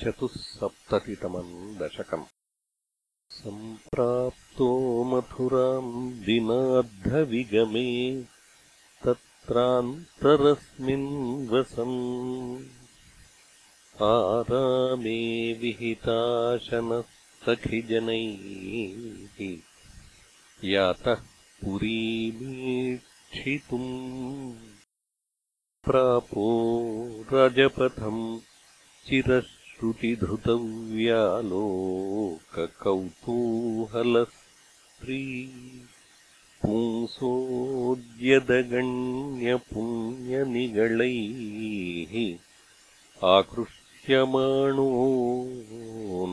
चतुःसप्ततितमम् दशकम्। सम्प्राप्तो मथुराम् दिनार्धविगमे तत्रान्तरस्मिन् वसन् आरामे विहिताशनः सखिजनैः यातः पुरीमीक्षितुम्। प्रापो रजपथम् चिरः श्रुतिधृतव्यालोककौतूहलस्त्री पुंसोऽद्यदगण्यपुण्यनिगळैः आकृष्यमाणो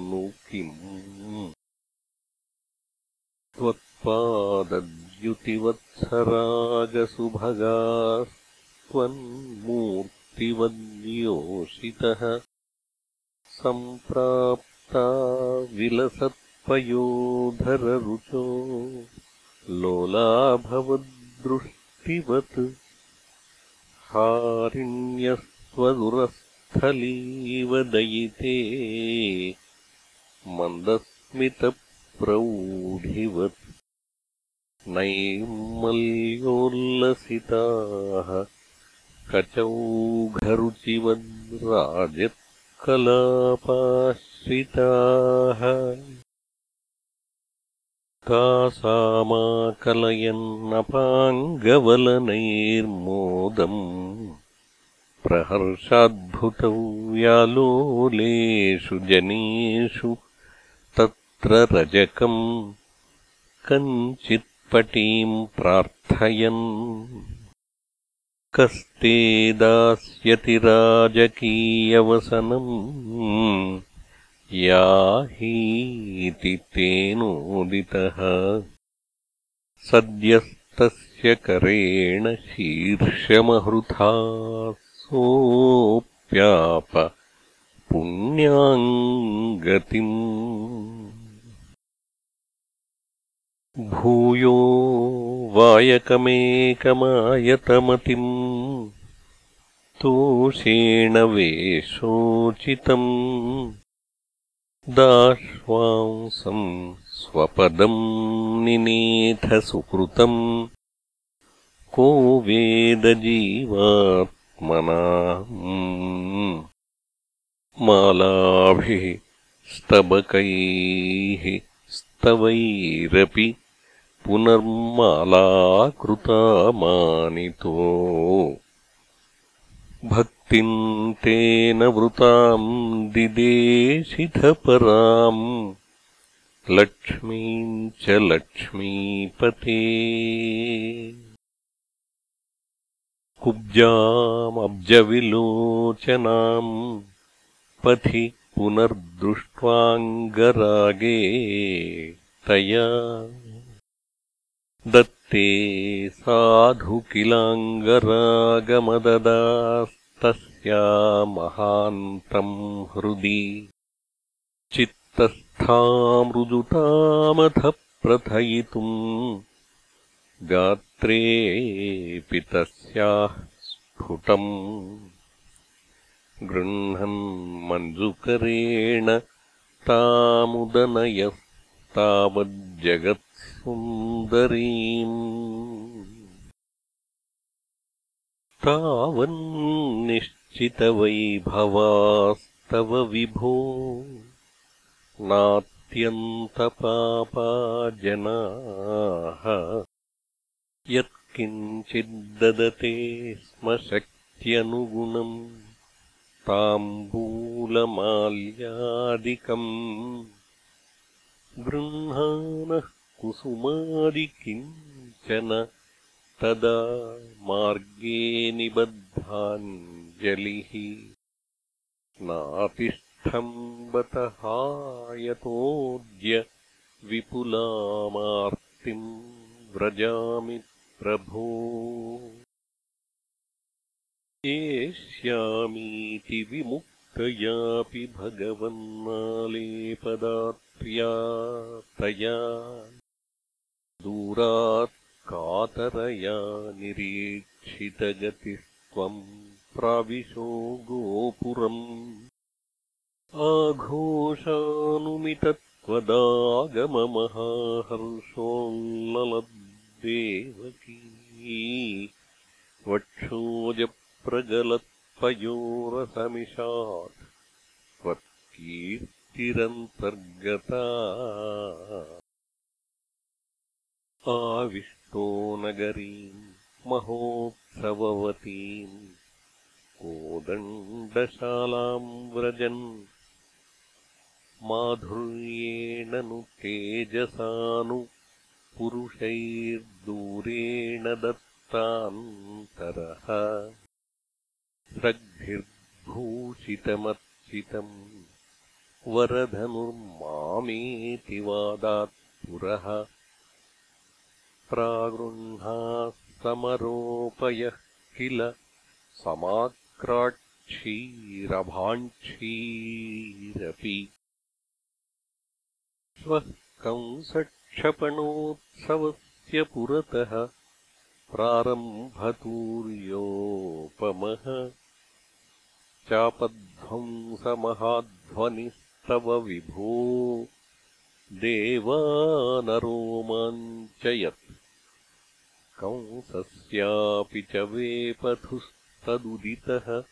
नु किम् त्वत्पादद्युतिवत्सरागसुभगास्त्वन्मूर्तिवद्योषितः सम्प्राप्ता विलसत्पयोधररुचो लोलाभवद्दृष्टिवत् हारिण्यस्त्वदुरस्थलीव दयिते मन्दस्मितप्रौढिवत् नैर्मल्योल्लसिताः कचौघरुचिवद्राजत् कलापाश्रिताः तासामाकलयन्नपाङ्गवलनैर्मोदम् प्रहर्षाद्भुतव्यालोलेषु जनेषु तत्र रजकम् कञ्चित्पटीम् प्रार्थयन् कस्ते दास्यति राजकीयवसनम् याहीति तेनोदितः। सद्यस्तस्य करेण शीर्षमहृथा सोऽप्याप पुण्याङ्गतिम्। भूयो वायकमेकमायतमतिम् तोषेण वेशोचितम् दाश्वांसम् स्वपदम् निनेथ सुकृतम् को वेदजीवात्मना मालाभिः स्तबकैः स्तवैरपि पुनर्मालाकृता मानितो भक्तिम् तेन वृताम् दिदेशिथपराम् लक्ष्मीम् च लक्ष्मीपते। कुब्जामब्जविलोचनाम् पथि पुनर्दृष्ट्वाङ्गरागे तया दत्ते साधु किलाङ्गरागमददास्तस्या महान्तम् हृदि। चित्तस्थामृदुतामथ प्रथयितुम् गात्रेऽपि तस्याः स्फुटम्। गृह्णन् मञ्जुकरेण तामुदनयस्तावज्जगत् सुन्दरीम् तावन्निश्चितवैभवास्तव विभो नात्यन्तपापा जनाः यत्किञ्चिद्ददते स्म शक्त्यनुगुणम् ताम्बूलमाल्यादिकम् गृह्णानः कुसुमादिकिञ्चन तदा मार्गे निबद्धाञ्जलिः नातिष्ठम्बतहायतोऽद्य विपुलामार्तिम् व्रजामि प्रभो। एष्यामीति विमुक्तयापि भगवन्नालेपदात्र्या तया दूरात् कातरया निरीक्षितगतिस्त्वम् प्राविशो गोपुरम्। आघोषानुमितत्वदागममहाहर्षोल्ललद्देवकी वक्षोजप्रगलत्पयोरसमिषात् त्वत्कीर्तिरन्तर्गता आविष्टो नगरीम् महोत्सववतीम् कोदण्डशालाम् व्रजन्। माधुर्येण नु तेजसानु पुरुषैर्दूरेण दत्तान्तरः। रग्भिर्भूषितमर्चितम् वरधनुर्मामेति वादात् पुरः प्रागृह्णाः समरोपयः किल समाक्राक्षीरभाङ्क्षीरपि श्वः कंसक्षपणोत्सवस्य पुरतः प्रारम्भतूर्योपमः चापध्वंसमहाध्वनिस्तव विभो देवानरोमाञ्चयत्। कंसस्यापि च वेपथुस्तदुदितः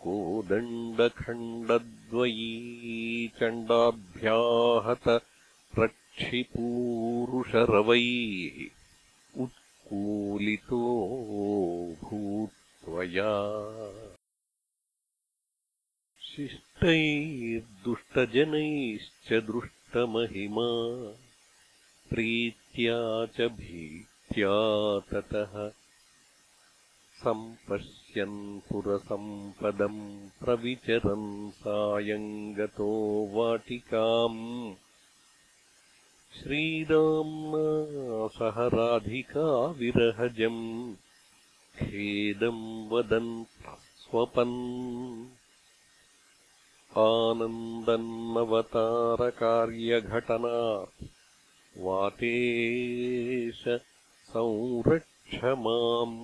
कोदण्डखण्डद्वयी चण्डाभ्याहत रक्षिपूरुषरवैः उत्कूलितो भूत्वया शिष्टैर्दुष्टजनैश्च दृष्टमहिमा प्रीत्या च भी ततः। सम्पश्यन् पुरसम्पदम् प्रविचरन् सायम् गतो वाटिकाम्। श्रीराम्ना सह राधिकाविरहजम् खेदम् वदन् प्रस्वपन् आनन्दन्नवतारकार्यघटनात् वातेश संरक्ष माम्